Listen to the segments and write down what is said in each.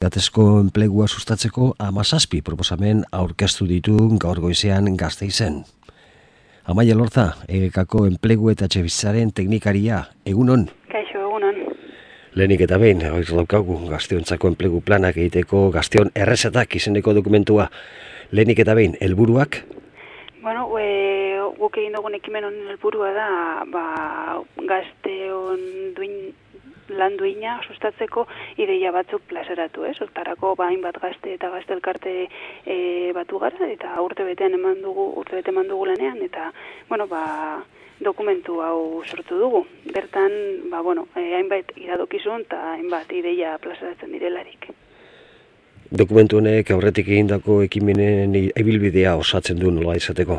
Gatezko enplegua sustatzeko amazazpi proposamen aurkeztu ditu gaur goizean gazte izen. Amaia lorta, egekako enplegu eta txebitzaren teknikaria, egunon? Kaixo, egunon. Lehenik eta behin, hori daukagu, gazteontzako enplegu planak egiteko gazteon errezetak izeneko dokumentua. Lehenik eta behin, helburuak? Bueno, e, guk egin dugun ekimen honen helburua da, ba, gazteon duin lan duina sustatzeko ideia batzuk plazeratu, ez? Hortarako bain bat gazte eta gazte elkarte e, batu gara, eta urte betean eman dugu, urte bete eman dugu lanean, eta, bueno, ba, dokumentu hau sortu dugu. Bertan, ba, bueno, e, hainbat iradokizun eta hainbat ideia plazaratzen direlarik. Dokumentu honek aurretik egindako ekimenen ibilbidea osatzen du nola izateko?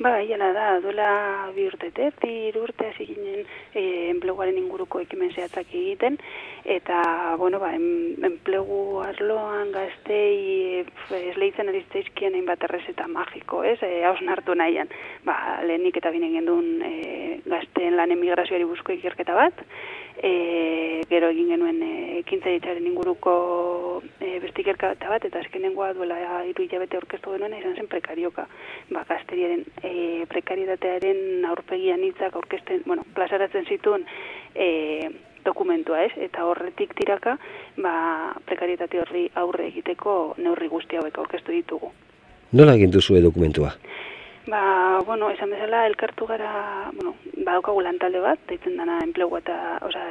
Ba, hiela da, duela bi urte, bi urte hasi ginen e, enpleguaren inguruko ekimen zehatzak egiten, eta, bueno, ba, enplegu arloan gaztei e, esleitzen arizteizkien hainbat errezeta magiko, ez, e, hausen hartu nahian, ba, lehenik eta binen gendun e, gazteen lan emigrazioari busko ikerketa bat, e, gero egin genuen ekintza ditzaren inguruko e, bestikerka bat, eta azkenengoa duela iru hilabete orkestu genuen, izan zen prekarioka. Ba, gazteriaren e, prekaritatearen aurpegian hitzak aurkezten, bueno, plazaratzen zituen e, dokumentua ez, eta horretik tiraka, ba, prekarietate horri aurre egiteko neurri guzti hauek aurkeztu ditugu. Nola egin duzu dokumentua? Ba, bueno, esan bezala, elkartu gara, bueno, badaukagu lantalde bat, deitzen dana enplegua eta, oza,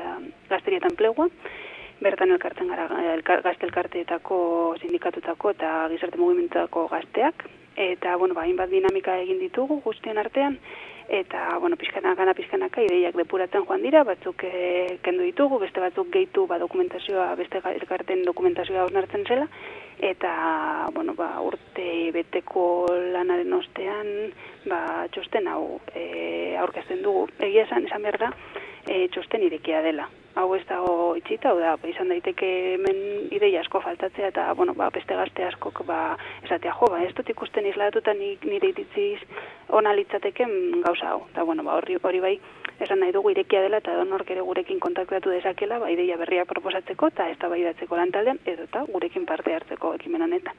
gazteria eta enplegua, bertan elkartzen gara elkar, gazte elkarteetako sindikatutako eta gizarte mugimentutako gazteak, eta, bueno, ba, inbat dinamika egin ditugu guztien artean, eta, bueno, pizkanaka, gana pizkanaka, ideiak depuratzen joan dira, batzuk e, kendu ditugu, beste batzuk gehitu, ba, dokumentazioa, beste elkarten dokumentazioa osnartzen zela, eta bueno, ba, urte beteko lanaren ostean ba, txosten hau e, aurkezten dugu. Egia esan, esan behar da, e, txosten irekia dela. Hau ez dago itxita, da, ba, izan daiteke hemen ideia asko faltatzea, eta bueno, ba, beste gazte askok ba, esatea jo, ba, ez dut ikusten izladatuta nire iritziz ona litzateken gauza hau. Eta bueno, ba, hori, hori bai, esan nahi dugu irekia dela eta donork ere gurekin kontaktatu dezakela, ba, ideia berriak proposatzeko eta ez da bai datzeko lantaldean, edo eta gurekin parte hartzeko ekimen honetan.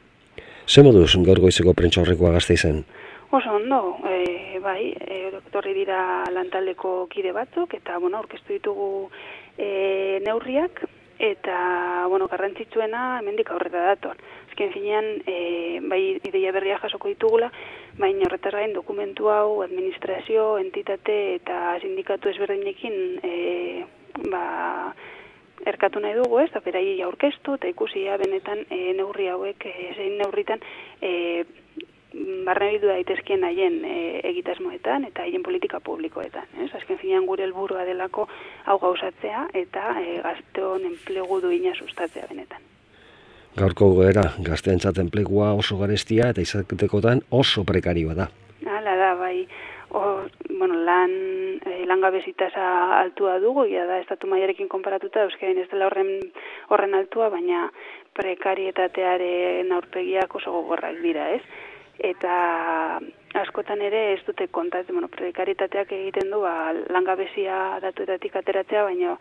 Zer moduz gaur goizeko prentsa horrekoa gazte izan? Oso ondo, e, bai, e, torri dira lantaldeko kide batzuk, eta, bueno, orkestu ditugu e, neurriak, eta, bueno, garrantzitsuena, hemendik aurreta dator. Ezken finean, e, bai, ideia berria jasoko ditugula, baina horretaz gain dokumentu hau administrazio, entitate eta sindikatu ezberdinekin e, ba, erkatu nahi dugu ez, eta berai aurkeztu eta ikusi benetan e, neurri hauek, e, zein neurritan e, barne bidu daitezkien haien e, egitasmoetan eta haien politika publikoetan. Ez? Azken finean gure helburua delako hau gauzatzea eta e, gazteon enplegu duina sustatzea benetan. Gaurko goera, gazteentzat enplegua oso garestia eta izatekotan oso prekarioa da. Hala da, bai. O, bueno, lan, e, altua dugu, ia da, estatu maiarekin konparatuta, euskaren ez dela horren, horren altua, baina prekarietatearen aurpegiak oso gogorrak dira, ez? Eta askotan ere ez dute kontatzen, bueno, prekaritateak egiten du, ba, langabezia datuetatik ateratzea, baina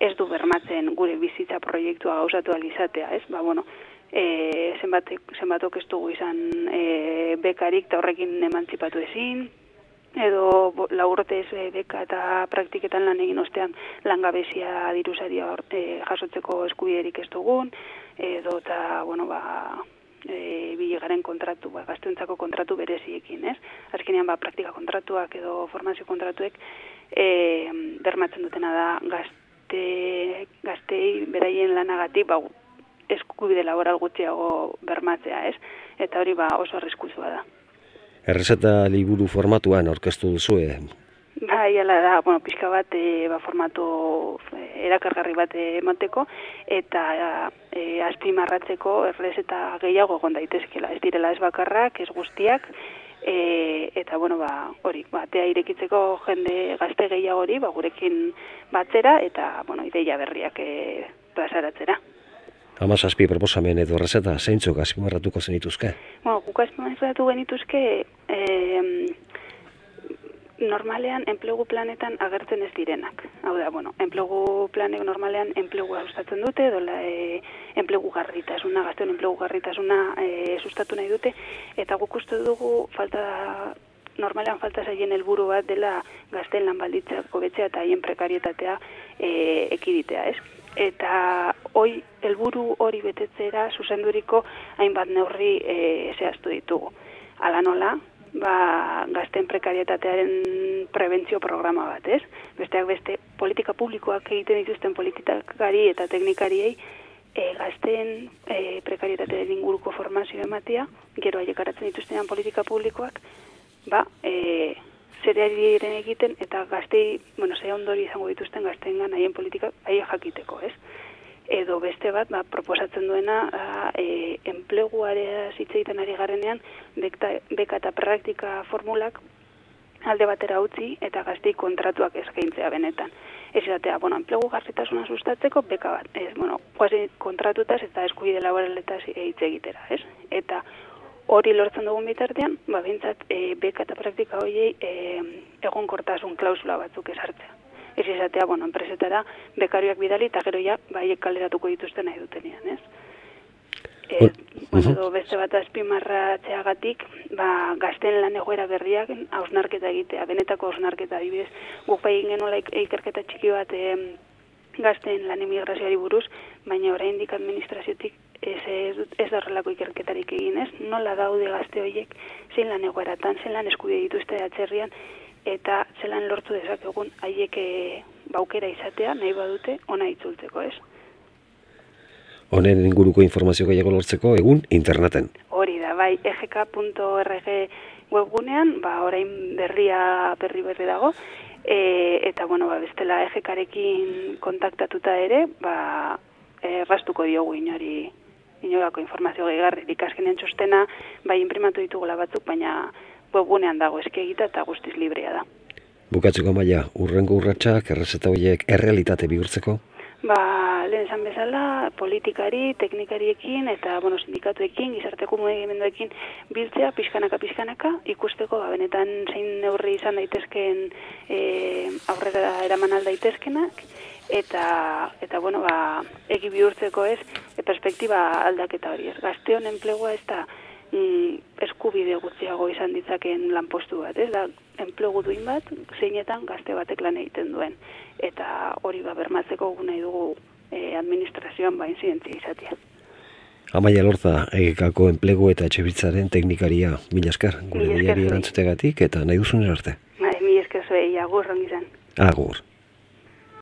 ez du bermatzen gure bizitza proiektua gauzatu alizatea, ez? Ba, bueno, e, zenbat, zenbatok ez dugu izan e, bekarik eta horrekin emantzipatu ezin, edo laurte ez e, beka eta praktiketan lan egin ostean langabezia diruzaria e, jasotzeko eskubiderik ez dugun, edo eta, bueno, ba, e, biligaren kontratu, ba, gaztuentzako kontratu bereziekin, ez? Azkenean, ba, praktika kontratuak edo formazio kontratuek e, bermatzen dutena da gazte gazte, gaztei beraien lanagatik ba, eskubide laboral gutxiago bermatzea, ez? Eta hori ba oso arriskuzua da. Errezeta liburu formatuan aurkeztu duzu, eh? Bai, ala da, bueno, pixka bat e, ba, formatu e, erakargarri bat emateko eta e, azpimarratzeko errezeta gehiago egon daitezkela. Ez direla ez bakarrak, ez guztiak, e, eta bueno ba hori batea irekitzeko jende gazte gehiagori ba gurekin batzera eta bueno ideia berriak e, plazaratzera Hama zazpi proposamen edo rezeta, zeintzuk azpimarratuko zenituzke? Bueno, guk azpimarratu genituzke, e, normalean enplegu planetan agertzen ez direnak. Hau da, bueno, enplegu planek normalean enplegua sustatzen dute, dola e, enplegu garritasuna, gazteon enplegu garritasuna e, sustatu nahi dute, eta guk uste dugu falta normalean falta zaien helburu bat dela gazten lan balditza betzea eta haien prekarietatea e, ekiditea, ez? Eta hoi helburu hori betetzera zuzenduriko hainbat neurri e, zehaztu ditugu. Ala nola, ba, gazten prekarietatearen prebentzio programa bat, ez? Besteak beste, politika publikoak egiten dituzten politikari eta teknikariei e, gazten e, prekarietatearen inguruko formazio ematea, gero haiek aratzen dituztenan politika publikoak, ba, e, zereari egiten eta gaztei, bueno, ze ondori izango dituzten gazten haien politika haien jakiteko, beste bat ba, proposatzen duena e, enpleguarea zitzeiten ari garenean bekta, beka eta praktika formulak alde batera utzi eta gaztei kontratuak eskaintzea benetan. Ez izatea, bueno, enplegu garritasuna sustatzeko beka bat, ez, bueno, guazi kontratutaz eta eskuide laboraletaz hitz egitera, ez? Eta hori lortzen dugun bitartean, ba, bintzat, e, beka eta praktika horiei e, egon kortasun klausula batzuk esartzea ez izatea, bueno, enpresetara bekarioak bidali eta gero ja, bai, kaleratuko dituzten nahi dutenean, ez? E, bueno, beste bat azpimarra txeagatik, ba, gazten lan egoera berriak hausnarketa egitea, benetako hausnarketa adibidez, guk bai genuen ikerketa txiki bat e, gazten lan emigrazioari buruz, baina oraindik administraziotik ez, ez, ez da horrelako ikerketarik egin, ez? Nola daude gazte horiek, zein lan egoeratan, zein lan eskubide dituzte atzerrian, eta zelan lortu dezakegun haiek eh, baukera izatea nahi badute ona itzultzeko, ez? Honen inguruko informazio gehiago lortzeko egun interneten. Hori da, bai, egk.org webgunean, ba, orain berria berri berri dago, e, eta, bueno, ba, bestela egkarekin kontaktatuta ere, ba, errastuko diogu inori inogako informazio gehiagarri, ikaskenean txostena, bai, imprimatu ditugula batzuk, baina webgunean dago eskegita eta guztiz librea da. Bukatzeko maia, urrengo urratsak errezeta horiek errealitate bihurtzeko? Ba, lehen esan bezala, politikari, teknikariekin eta bueno, sindikatuekin, gizarteko mugimenduekin biltzea, pixkanaka, pixkanaka, ikusteko, ba, benetan zein neurri izan daitezken e, aurrera eraman aldaitezkenak, eta, eta bueno, ba, egi bihurtzeko ez, e, perspektiba aldaketa hori ez. Gazteon enplegua ez da, mm, eskubide gutxiago izan ditzakeen lanpostu bat, ez da, enplegu duin bat, zeinetan gazte batek lan egiten duen. Eta hori ba bermatzeko nahi dugu e, administrazioan bain zientzia izatea. Amaia Lorza, egekako enplegu eta etxebitzaren teknikaria, mila esker, gure gure erantzutegatik, eta nahi duzun arte. Bai, mila esker zuei, agur, zen. Agur.